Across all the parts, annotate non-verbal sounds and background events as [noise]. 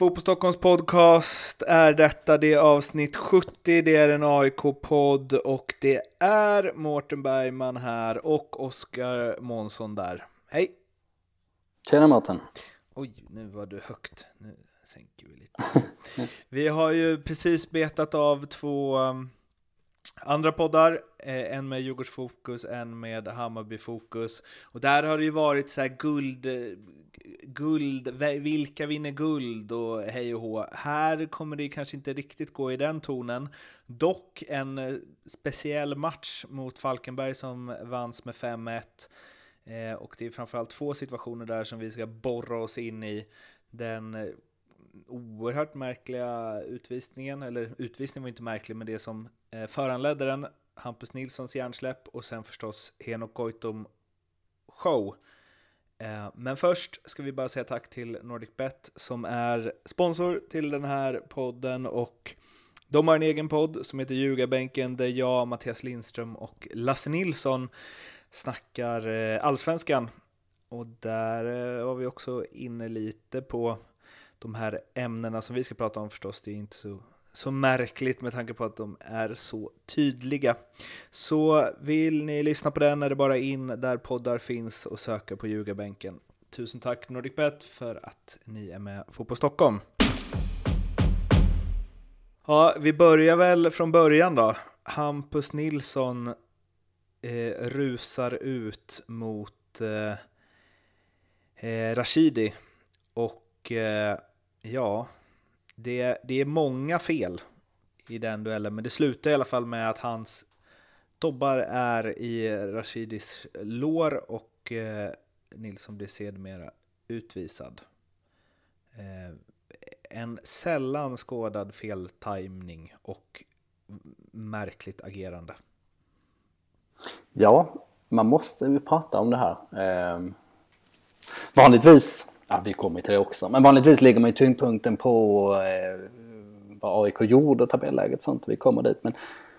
Fotboll Stockholms podcast är detta, det är avsnitt 70, det är en AIK-podd och det är Mårten Bergman här och Oskar Månsson där. Hej! Tjena Mårten! Oj, nu var du högt. Nu sänker vi lite. [laughs] vi har ju precis betat av två um, andra poddar, eh, en med Djurgårdsfokus, en med Hammarbyfokus. Och där har det ju varit så här guld, eh, guld, vilka vinner guld och hej och hå. Här kommer det kanske inte riktigt gå i den tonen. Dock en eh, speciell match mot Falkenberg som vanns med 5-1. Eh, och det är framförallt två situationer där som vi ska borra oss in i. Den eh, oerhört märkliga utvisningen, eller utvisningen var inte märklig, men det som eh, föranledde den, Hampus Nilssons hjärnsläpp och sen förstås Henok Goitom show. Eh, men först ska vi bara säga tack till NordicBet som är sponsor till den här podden och de har en egen podd som heter Ljugarbänken där jag, Mattias Lindström och Lasse Nilsson snackar eh, allsvenskan. Och där var vi också inne lite på de här ämnena som vi ska prata om förstås, det är inte så, så märkligt med tanke på att de är så tydliga. Så vill ni lyssna på den är det bara in där poddar finns och söka på ljugarbänken. Tusen tack NordicBet för att ni är med Fotboll Stockholm. Ja, vi börjar väl från början då. Hampus Nilsson eh, rusar ut mot eh, eh, Rashidi och eh, Ja, det, det är många fel i den duellen, men det slutar i alla fall med att hans dobbar är i Rashidis lår och eh, Nilsson blir sedermera utvisad. Eh, en sällan skådad feltajmning och märkligt agerande. Ja, man måste ju prata om det här. Eh, vanligtvis Ja, vi kommer till det också. Men vanligtvis ligger man ju tyngdpunkten på eh, vad AIK gjorde, tabelläget och sånt. Vi kommer dit. Men,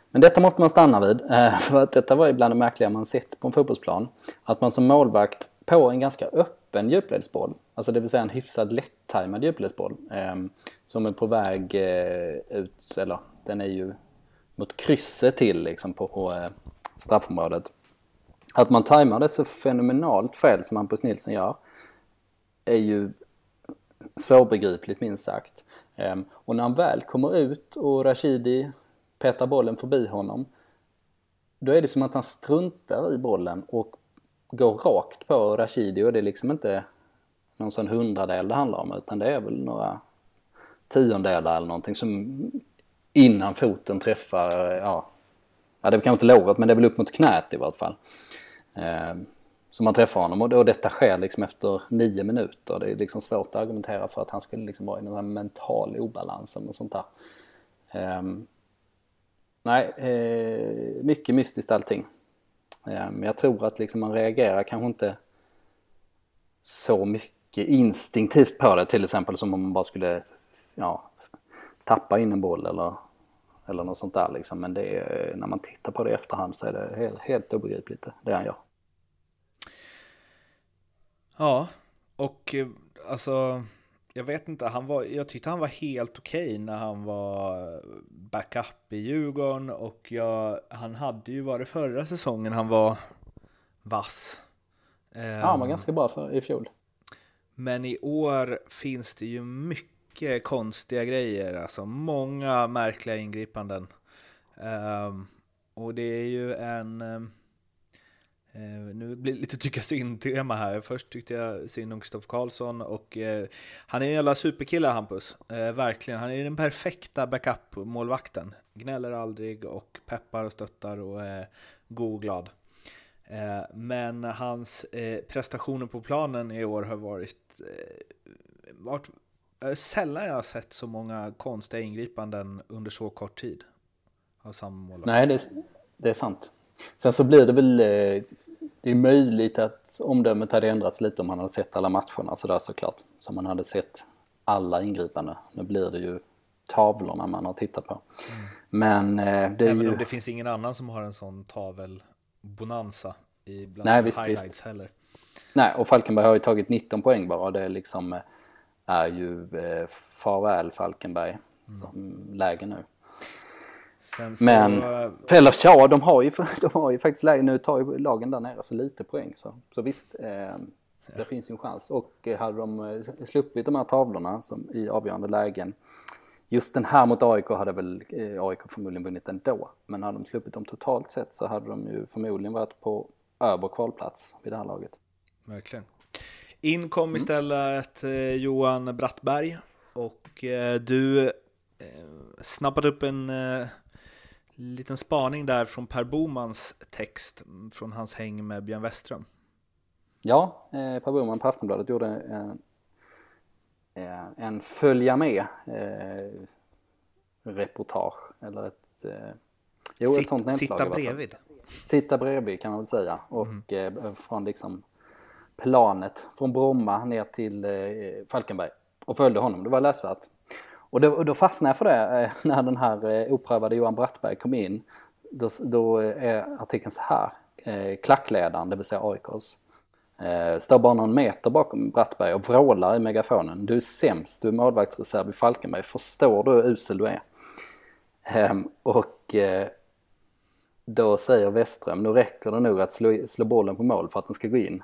men detta måste man stanna vid. Eh, [laughs] för att detta var ju bland det märkliga man sett på en fotbollsplan. Att man som målvakt på en ganska öppen djupledsboll, alltså det vill säga en hyfsad lätt-tajmad djupledsboll eh, som är på väg eh, ut, eller den är ju mot krysset till liksom på, på eh, straffområdet. Att man tajmar det så fenomenalt fel som Hampus Nilsson gör är ju svårbegripligt minst sagt. Ehm, och när han väl kommer ut och Rashidi petar bollen förbi honom då är det som att han struntar i bollen och går rakt på Rashidi och det är liksom inte någon sån hundradel det handlar om utan det är väl några tiondelar eller någonting som innan foten träffar, ja, ja det är kanske inte låret men det är väl upp mot knät i vart fall. Ehm, som man träffar honom och då detta sker liksom efter nio minuter. Det är liksom svårt att argumentera för att han skulle liksom vara i den här mental obalansen och sånt där. Um, nej, eh, mycket mystiskt allting. Um, jag tror att liksom man reagerar kanske inte så mycket instinktivt på det till exempel som om man bara skulle ja, tappa in en boll eller, eller något sånt där liksom. Men det är, när man tittar på det i efterhand så är det helt, helt obegripligt det han gör. Ja, och eh, alltså jag vet inte, han var, jag tyckte han var helt okej okay när han var backup i Djurgården och jag, han hade ju varit förra säsongen han var vass. Ja, han var ehm, ganska bra för, i fjol. Men i år finns det ju mycket konstiga grejer, alltså många märkliga ingripanden. Um, och det är ju en um, Eh, nu blir det lite tycka synd-tema här. Först tyckte jag synd om Kristoffer Karlsson och eh, han är en jävla superkille Hampus. Eh, verkligen, han är den perfekta backup-målvakten. Gnäller aldrig och peppar och stöttar och är god och glad. Eh, men hans eh, prestationer på planen i år har varit, eh, varit sällan jag har sett så många konstiga ingripanden under så kort tid. Av samma målvakt. Nej, det, det är sant. Sen så blir det väl det är möjligt att omdömet hade ändrats lite om han hade sett alla matcherna sådär såklart. Som man hade sett alla ingripanden. Nu blir det ju tavlorna man har tittat på. Mm. Men eh, det är Även ju... om det finns ingen annan som har en sån tavel-bonanza i bland Nej, visst, highlights visst. heller. Nej, och Falkenberg har ju tagit 19 poäng bara. Det är liksom... Eh, är ju eh, farväl Falkenberg som läge nu. Sen så, Men, för eller ja, de har ju, [laughs] de har ju faktiskt läge. Nu tar ju lagen där nere så lite poäng så, så visst, eh, det finns ju en chans. Och eh, hade de eh, sluppit de här tavlorna som i avgörande lägen, just den här mot AIK hade väl eh, AIK förmodligen vunnit ändå. Men hade de sluppit dem totalt sett så hade de ju förmodligen varit på över kvalplats vid det här laget. Verkligen. In kom istället eh, Johan Brattberg och eh, du snappade upp en liten spaning där från Per Bomans text mm, från hans häng med Björn Westström. Ja, eh, Per Boman på Aftonbladet gjorde en, eh, en följa med eh, reportage eller ett, eh, jo, ett Sitt, sånt nedslag sitta bredvid. Sitta bredvid kan man väl säga och eh, från liksom planet från Bromma ner till eh, Falkenberg och följde honom. Det var läsvärt. Och då, och då fastnade jag för det eh, [laughs] när den här eh, oprövade Johan Brattberg kom in. Då, då är artikeln så här. Eh, klackledaren, det vill säga AIKs, står bara någon meter bakom Brattberg och vrålar i megafonen. Du är sämst, du är målvaktsreserv i Falkenberg. Förstår du hur usel du är? Ehm, och då säger Westström, nu räcker det nog att slå, slå bollen på mål för att den ska gå in.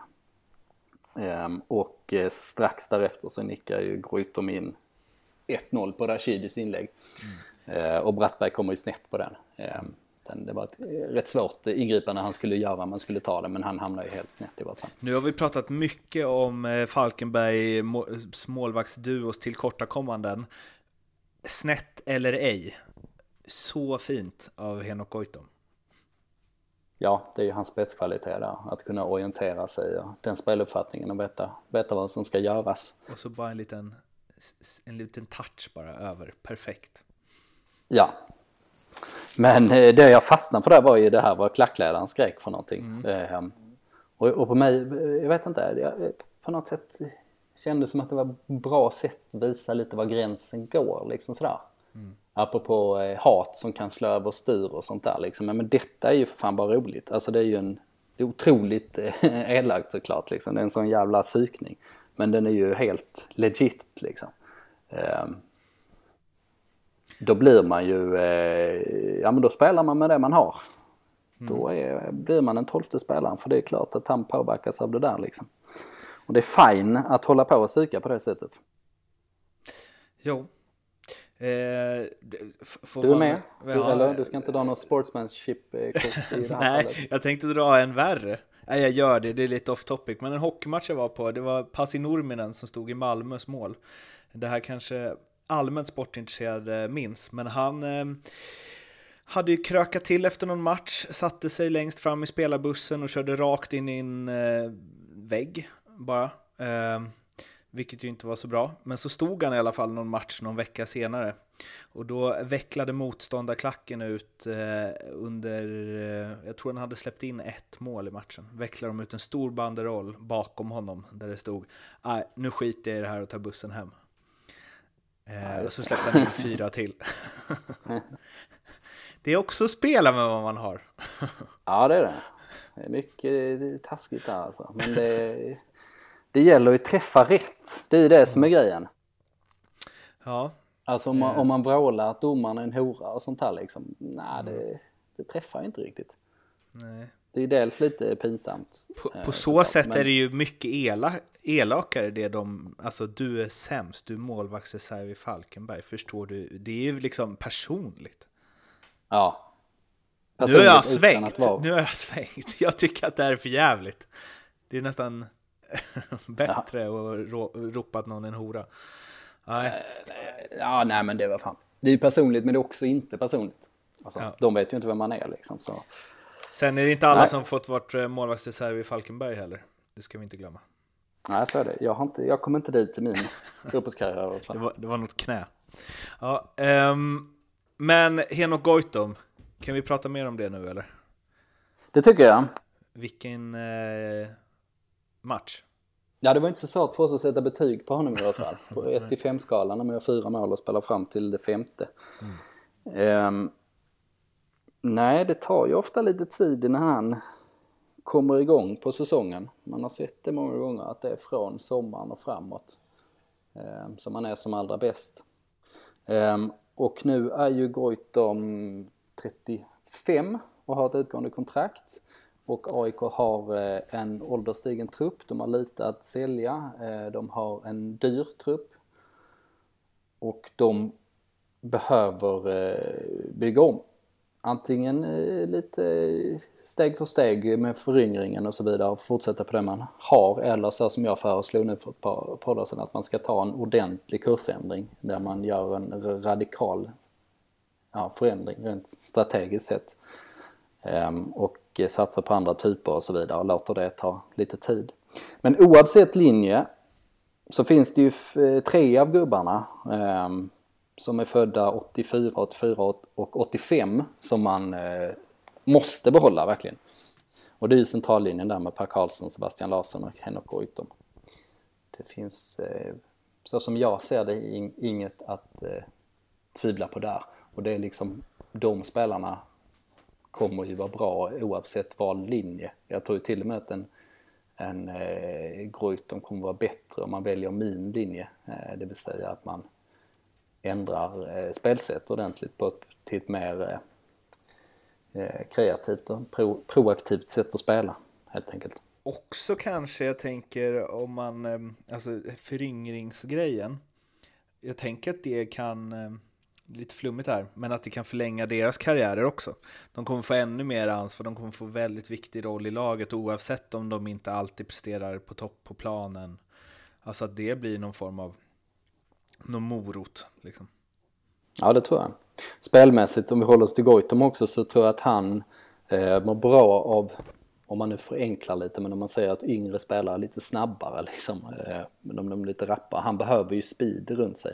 Ehm, och strax därefter så nickar ju Goitom in 1-0 på Rashidis inlägg. Eh, och Brattberg kommer ju snett på den. Den det var ett eh, rätt svårt ingripande han skulle göra, man skulle ta det, men han hamnar ju helt snett i vart fall. Nu har vi pratat mycket om eh, Falkenberg må- målvaktsduos tillkortakommanden. Snett eller ej. Så fint av Henok Goitom. Ja, det är ju hans spetskvalitet där, att kunna orientera sig och den speluppfattningen och veta, veta vad som ska göras. Och så bara en liten, en liten touch bara över. Perfekt. Ja. Men eh, det jag fastnade för där var ju det här vad klackledaren skrek för någonting. Eh, och, och på mig, eh, jag vet inte, jag, på något sätt kändes som att det var bra sätt att visa lite var gränsen går liksom sådär. Mm. Apropå eh, hat som kan slå över styr och sånt där liksom. Men, men detta är ju för fan bara roligt. Alltså det är ju en, det är otroligt [laughs] elakt såklart liksom. Det är en sån jävla psykning. Men den är ju helt legit liksom. Ehm, då blir man ju, eh, ja men då spelar man med det man har. Då är, blir man den tolfte spelaren för det är klart att han påverkas av det där liksom. Och det är fine att hålla på och psyka på det sättet. Jo. Eh, Du är med? Du, eller du ska inte dra någon sportsmanship-kort i det här [laughs] Nej, fallet? jag tänkte dra en värre. Nej, jag gör det, det är lite off topic. Men en hockeymatch jag var på, det var Pasi Nurminen som stod i Malmös mål. Det här kanske allmänt sportintresserade minns, men han eh, hade ju krökat till efter någon match, satte sig längst fram i spelarbussen och körde rakt in i en eh, vägg bara. Eh, vilket ju inte var så bra. Men så stod han i alla fall någon match någon vecka senare. Och då vecklade motståndarklacken ut eh, under, eh, jag tror han hade släppt in ett mål i matchen. Vecklade de ut en stor banderoll bakom honom där det stod Nej, nu skiter jag i det här och tar bussen hem. Eh, och så släppte han in fyra till. [laughs] det är också att spela med vad man har. Ja det är det. Det är mycket taskigt där alltså. Men det, det gäller ju att träffa rätt. Det är ju det som är grejen. Ja, Alltså om man, om man vrålar att domaren är en hora och sånt här liksom. Nej det, det träffar inte riktigt. nej. Det är ju dels lite pinsamt. På, eh, på så såklart, sätt men- är det ju mycket ela, elakare det de, alltså du är sämst, du är målvaktsreserv i Falkenberg, förstår du? Det är ju liksom personligt. Ja. Nu har Personligt jag svängt, nu har jag svängt. Jag tycker att det här är för jävligt. Det är nästan [laughs] bättre att ro, ropa att någon en hora. Nej, Ja, nej men det var fan. Det är ju personligt men det är också inte personligt. Alltså, Ja. De vet ju inte vem man är liksom. Så. sen är det inte alla Nej. som fått varit eh, målvaktsreserv i Falkenberg heller. Det ska vi inte glömma. Nej, så är det. Jag, har inte, jag kommer inte dit i min [laughs] fotbollskarriär. Det var, det var något knä. Ja, ehm, men Henok Goitom, kan vi prata mer om det nu eller? Det tycker jag. Vilken eh, match. Ja, det var inte så svårt för oss att sätta betyg på honom i alla fall. På 1 till 5 skalan när man gör fyra mål och spelar fram till det femte. Ehm, nej, det tar ju ofta lite tid innan han kommer igång på säsongen. Man har sett det många gånger att det är från sommaren och framåt. eh, som man är som allra bäst. Eh, och nu är ju Goitom 35 och har ett utgående kontrakt. Och AIK har eh, en ålderstigen trupp, de har lite att sälja, eh, de har en dyr trupp. Och de behöver eh, bygga om. Antingen lite steg för steg med föryngringen och så vidare och fortsätta på det man har eller så som jag föreslog nu för ett par poddar sedan att man ska ta en ordentlig kursändring där man gör en radikal ja, förändring rent strategiskt sett. Ehm, och och eh, satsa på andra typer och så vidare och låter det ta lite tid. Men oavsett linje så finns det ju eh, tre av gubbarna eh, som är födda 84, 84 och 85 som man eh, måste behålla verkligen. Och det är ju centrallinjen där med Per Karlsson, Sebastian Larsson och Henok Goitom. Det finns, eh, så som jag ser det, inget att eh, tvivla på där. Och det är liksom de spelarna kommer ju vara bra oavsett vald linje. Jag tror till och med att en, en eh, Goitom kommer vara bättre om man väljer min linje. Eh, det vill säga att man ändrar eh, spelsätt ordentligt på ett, till ett mer eh, eh, kreativt och pro, proaktivt sätt att spela helt enkelt. Också kanske jag tänker om man, eh, alltså föryngringsgrejen. Jag tänker att det kan, eh, lite flummigt här, men att det kan förlänga deras karriärer också. De kommer få ännu mer ansvar, de kommer få väldigt viktig roll i laget oavsett om de inte alltid presterar på topp på planen. Alltså att det blir någon form av någon morot. Liksom. Ja, det tror jag. Spelmässigt, om vi håller oss till Goitom också, så tror jag att han eh, mår bra av, om man nu förenklar lite, men om man säger att yngre spelare är lite snabbare, liksom, eh, de, de är lite rappare. Han behöver ju speed runt sig.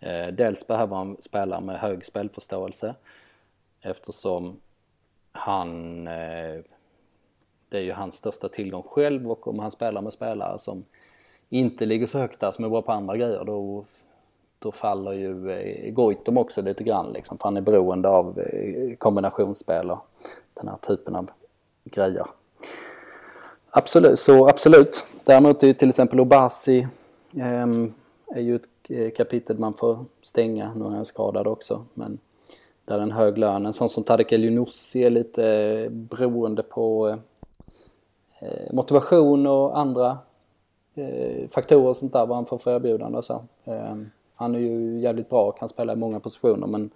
Eh, dels behöver han spela med hög spelförståelse eftersom han, eh, det är ju hans största tillgång själv och om han spelar med spelare som inte ligger så högt där som är bra på andra grejer då då faller ju eh, Goitom också lite grann liksom, för han är beroende av kombinationsspel och den här typen av grejer. Absolut, så absolut. Däremot är ju till exempel Obasi eh, är ju ett Eh, kapitel man får stänga. Nu är han skadad också, men där är en hög lön. En sån som Tadek El är lite eh, beroende på eh, motivation och andra faktorer och sånt där, vad han får för erbjudande och så. Ehm, han är ju jävligt bra och kan spela i många positioner men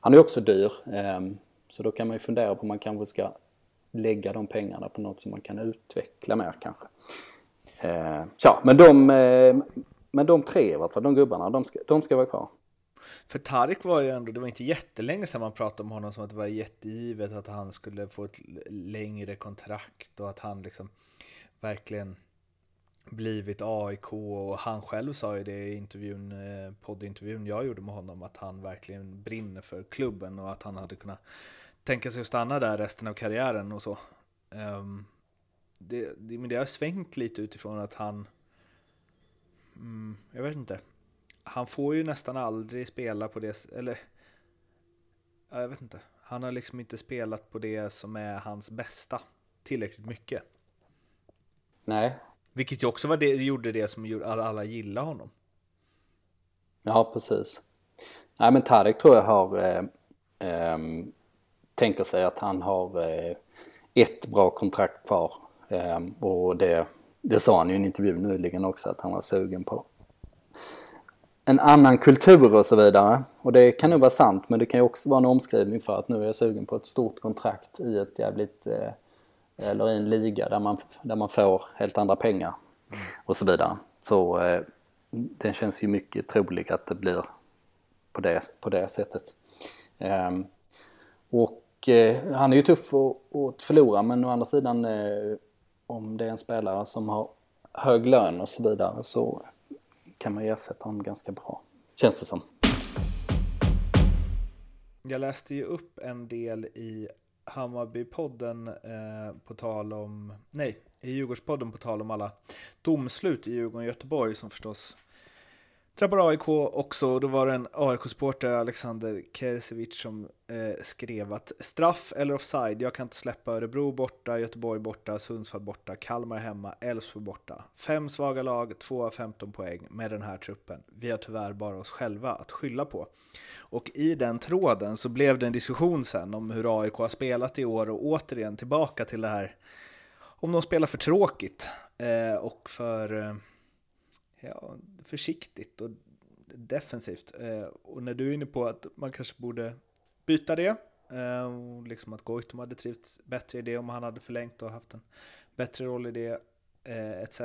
han är också dyr. Ehm, så då kan man ju fundera på om man kanske ska lägga de pengarna på något som man kan utveckla mer kanske. Ehm, ja, men de, eh, men de tre i de gubbarna, de ska, de ska vara kvar. För Tarik var ju ändå, det var inte jättelänge sedan man pratade om honom som att det var jättegivet att han skulle få ett längre kontrakt och att han liksom verkligen blivit AIK och han själv sa ju det i intervjun, eh, poddintervjun jag gjorde med honom att han verkligen brinner för klubben och att han hade kunnat tänka sig att stanna där resten av karriären och så. Um, det, det, men det har svängt lite utifrån att han, mm, jag vet inte, han får ju nästan aldrig spela på det, eller jag vet inte, han har liksom inte spelat på det som är hans bästa tillräckligt mycket. Nej, vilket ju också var det, gjorde det som gjorde att alla gillade honom. Ja, precis. Nej, men Tarek tror jag har, eh, eh, tänker sig att han har eh, ett bra kontrakt kvar. Eh, och det, det sa han ju i en intervju nyligen också, att han var sugen på en annan kultur och så vidare. Och det kan nog vara sant, men det kan ju också vara en omskrivning för att nu är jag sugen på ett stort kontrakt i ett jävligt eh, eller i en liga där man, där man får helt andra pengar mm. och så vidare. Så eh, det känns ju mycket troligt att det blir på det, på det sättet. Eh, och eh, han är ju tuff att, att förlora men å andra sidan eh, om det är en spelare som har hög lön och så vidare så kan man ersätta honom ganska bra. Känns det som. Jag läste ju upp en del i Hammarbypodden eh, på tal om, nej, i Djurgårdspodden på tal om alla domslut i Djurgården och Göteborg som förstås drabbar AIK också. och Då var det en AIK-supporter, Alexander Kersevic, som eh, skrev att straff eller offside, jag kan inte släppa Örebro borta, Göteborg borta, Sundsvall borta, Kalmar hemma, Elfsborg borta. Fem svaga lag, två av 15 poäng med den här truppen. Vi har tyvärr bara oss själva att skylla på. Och i den tråden så blev det en diskussion sen om hur AIK har spelat i år och återigen tillbaka till det här om de spelar för tråkigt eh, och för eh, ja, försiktigt och defensivt. Eh, och när du är inne på att man kanske borde byta det, eh, liksom att Goitom hade trivts bättre i det om han hade förlängt och haft en bättre roll i det, eh, etc.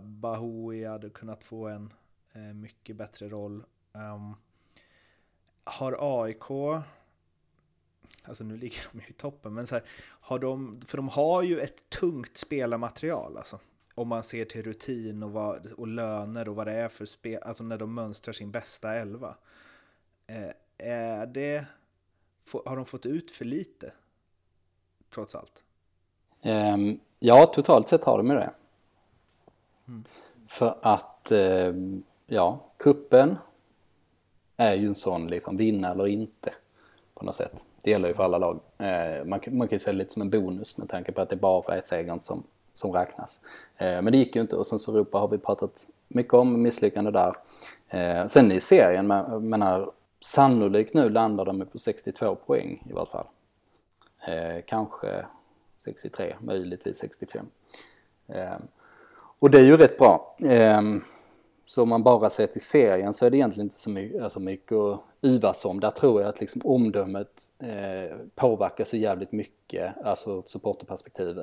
Bahoui hade kunnat få en eh, mycket bättre roll. Um, har AIK alltså nu ligger de ju i toppen, men så här, har de, för de har ju ett tungt spelarmaterial alltså. Om man ser till rutin och, vad, och löner och vad det är för spel, alltså när de mönstrar sin bästa elva. Eh, är det, har de fått ut för lite? Trots allt. Um, ja, totalt sett har de ju det. Mm. För att, uh, ja, kuppen är ju en sån liksom vinna eller inte på något sätt. Det gäller ju för alla lag. Eh, man, man kan ju säga lite som en bonus med tanke på att det bara är segern som, som räknas. Eh, men det gick ju inte och sen så Europa har vi pratat mycket om, misslyckande där. Eh, sen i serien, menar, sannolikt nu landar de på 62 poäng i vart fall. Eh, kanske 63, möjligtvis 65. och det är ju rätt bra. Så om man bara ser till serien så är det egentligen inte så mycket, alltså mycket att yvas om. Där tror jag att liksom omdömet eh, påverkar så jävligt mycket, alltså ett supporterperspektiv,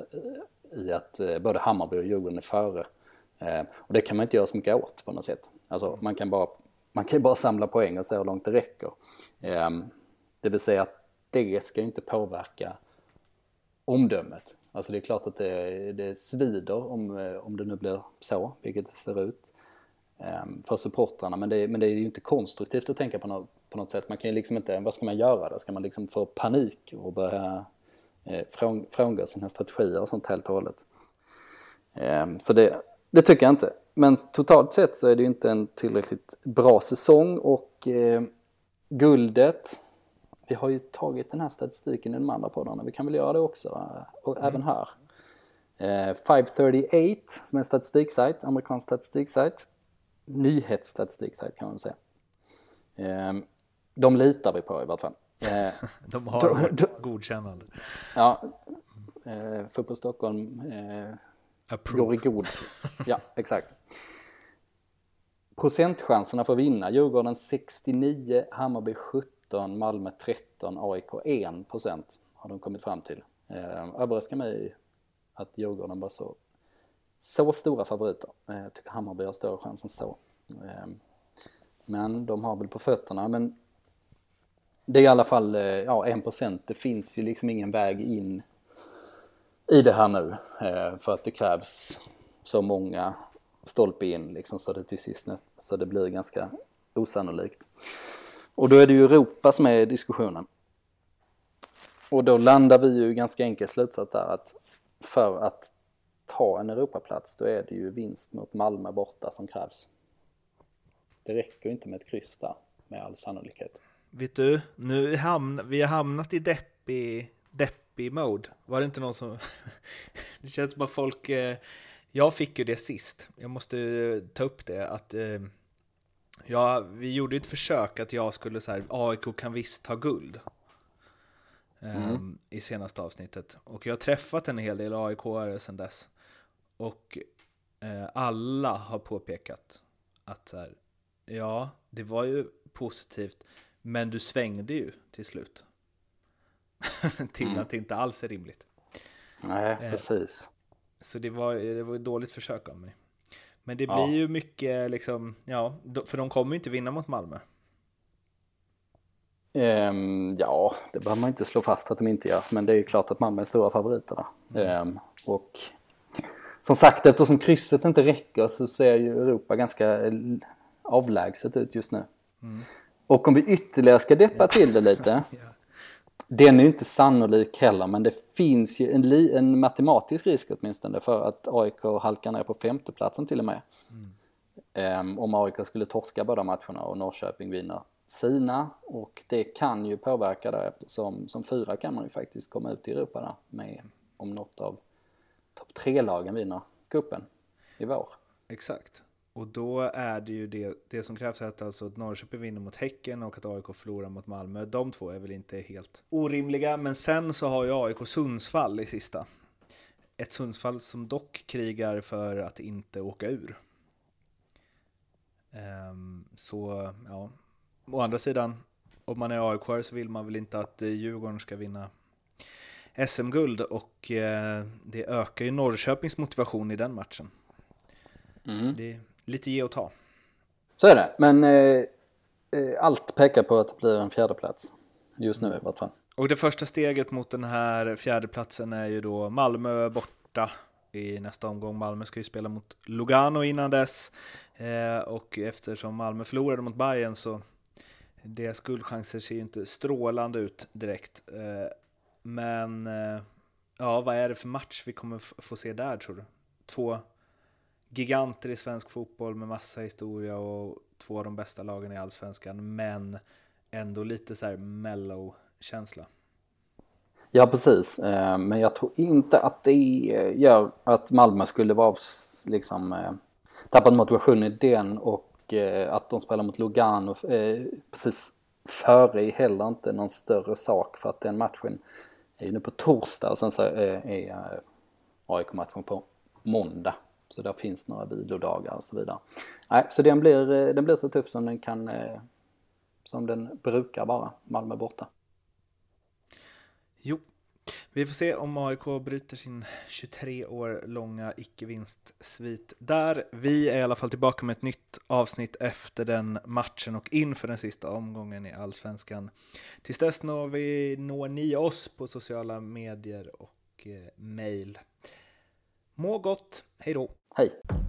i att eh, både Hammarby och Djurgården är före. Eh, och det kan man inte göra så mycket åt på något sätt. Alltså man kan bara, man kan bara samla poäng och se hur långt det räcker. Eh, det vill säga att det ska inte påverka omdömet. Alltså det är klart att det, det svider om, eh, om det nu blir så, vilket det ser ut. Ehm, för supportrarna. Men det, men det är ju inte konstruktivt att tänka på något, på något sätt. Man kan ju liksom inte, vad ska man göra då? Ska man liksom få panik och börja från, frångå sina strategier och sånt helt och hållet? Eh, så det, det tycker jag inte. Men totalt sett så är det ju inte en tillräckligt bra säsong och eh, guldet, vi har ju tagit den här statistiken i de andra poddarna, vi kan väl göra det också, och mm. även här. Eh, 538 som är en statistiksajt, amerikansk statistiksajt, nyhetsstatistiksajt kan man säga. Ehm, de litar vi på i vart fall. [laughs] Ehm, de har då, godkännande. Ja, eh, Fotboll Stockholm eh, går i god. Ja, exakt. Procentchanserna för att vinna. Djurgården 69, Hammarby 17, Malmö 13, AIK 1 procent har de kommit fram till. Eh, överraskar mig att Djurgården var så så stora favoriter. Eh, jag tycker Hammarby har större chans än så. Eh, men de har väl på fötterna. Men det är i alla fall eh, ja, 1%. Det finns ju liksom ingen väg in i det här nu. Eh, för att det krävs så många stolpe in liksom så det till sist så det blir ganska osannolikt. Och då är det ju Europa som är i diskussionen. Och då landar vi ju ganska enkelt slutsats där att för att ta en Europaplats då är det ju vinst mot Malmö borta som krävs. Det räcker inte med ett kryss där med all sannolikhet. Vet du, nu hamn, vi har hamnat i deppig, deppig mode. Var det inte någon som... [laughs] det känns som att folk... Eh, jag fick ju det sist. Jag måste eh, ta upp det att... Eh, ja, vi gjorde ett försök att jag skulle säga AIK kan visst ta guld. Mm. Um, I senaste avsnittet. Och jag har träffat en hel del AIK-are sedan dess. Och eh, alla har påpekat att så här, ja, det var ju positivt, men du svängde ju till slut. [laughs] till mm. att det inte alls är rimligt. Nej, eh, precis. Så det var, det var ett dåligt försök av mig. Men det blir ja. ju mycket liksom, ja, för de kommer ju inte vinna mot Malmö. Um, ja, det behöver man inte slå fast att de inte gör, men det är ju klart att Malmö är stora favoriterna. Mm. Um, och som sagt, eftersom krysset inte räcker så ser ju Europa ganska avlägset ut just nu. Mm. Och om vi ytterligare ska deppa till det lite. [laughs] Den är ju inte sannolik heller, men det finns ju en, en matematisk risk åtminstone för att AIK halkar ner på femteplatsen till och med. Mm. Um, om AIK skulle torska båda matcherna och Norrköping vinner sina och det kan ju påverka där eftersom som fyra kan man ju faktiskt komma ut i Europa där med om något av topp tre-lagen vinner kuppen i vår. Exakt. Och då är det ju det, det som krävs att alltså att Norrköping vinner mot Häcken och att AIK förlorar mot Malmö. De två är väl inte helt orimliga, men sen så har ju AIK Sundsvall i sista. Ett Sundsvall som dock krigar för att inte åka ur. Um, så ja, å andra sidan, om man är AIK så vill man väl inte att Djurgården ska vinna SM-guld och eh, det ökar ju Norrköpings motivation i den matchen. Mm. Så det lite ge och ta. Så är det, men eh, eh, allt pekar på att det blir en fjärdeplats just nu i vart fall. Och det första steget mot den här fjärdeplatsen är ju då Malmö borta i nästa omgång. Malmö ska ju spela mot Lugano innan dess eh, och eftersom Malmö förlorade mot Bayern så deras guldchanser ser ju inte strålande ut direkt. Eh, men eh, ja, vad är det för match vi kommer få se där tror du? Två giganter i svensk fotboll med massa historia och två av de bästa lagen i allsvenskan, men ändå lite så här mellow känsla. Ja, precis. Eh, men jag tror inte att det gör att Malmö skulle vara liksom eh, tappat motivation i den och eh, att de spelar mot Lugano precis före är heller inte någon större sak för att den matchen är nu på torsdag och sen så är AIK-matchen på måndag. Så där finns några vilodagar och så vidare. Nej, så den blir, eh, den blir så tuff som den kan, eh, som den brukar vara, Malmö borta. Jo, vi får se om AIK bryter sin 23 år långa icke-vinstsvit där. Vi är i alla fall tillbaka med ett nytt avsnitt efter den matchen och inför den sista omgången i Allsvenskan. Tills dess når, vi, når ni oss på sociala medier och eh. Må gott, hej då! Hej!